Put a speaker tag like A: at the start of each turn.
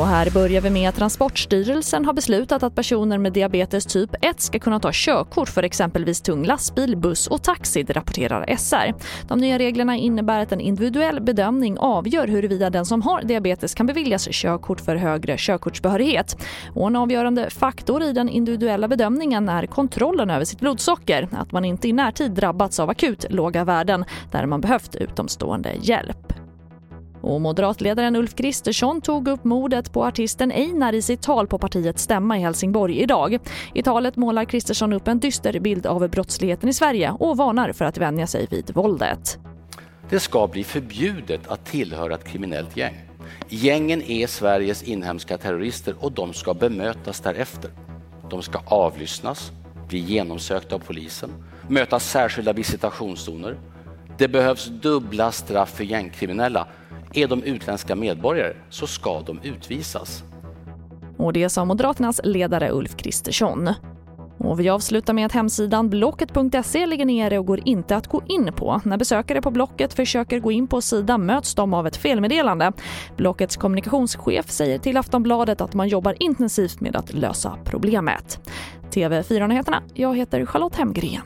A: Och här börjar vi med att Transportstyrelsen har beslutat att personer med diabetes typ 1 ska kunna ta körkort för exempelvis tung lastbil, buss och taxi, det rapporterar SR. De nya reglerna innebär att en individuell bedömning avgör huruvida den som har diabetes kan beviljas körkort för högre körkortsbehörighet. Och en avgörande faktor i den individuella bedömningen är kontrollen över sitt blodsocker, att man inte i närtid drabbats av akut låga värden där man behövt utomstående hjälp. Och moderatledaren Ulf Kristersson tog upp mordet på artisten Einar i sitt tal på partiets stämma i Helsingborg idag. I talet målar Kristersson upp en dyster bild av brottsligheten i Sverige och varnar för att vänja sig vid våldet.
B: Det ska bli förbjudet att tillhöra ett kriminellt gäng. Gängen är Sveriges inhemska terrorister och de ska bemötas därefter. De ska avlyssnas, bli genomsökta av polisen, möta särskilda visitationszoner. Det behövs dubbla straff för gängkriminella är de utländska medborgare så ska de utvisas.
A: Och det sa Moderaternas ledare Ulf Kristersson. Och vi avslutar med att hemsidan Blocket.se ligger nere och går inte att gå in på. När besökare på Blocket försöker gå in på sidan möts de av ett felmeddelande. Blockets kommunikationschef säger till Aftonbladet att man jobbar intensivt med att lösa problemet. TV4-nyheterna, jag heter Charlotte Hemgren.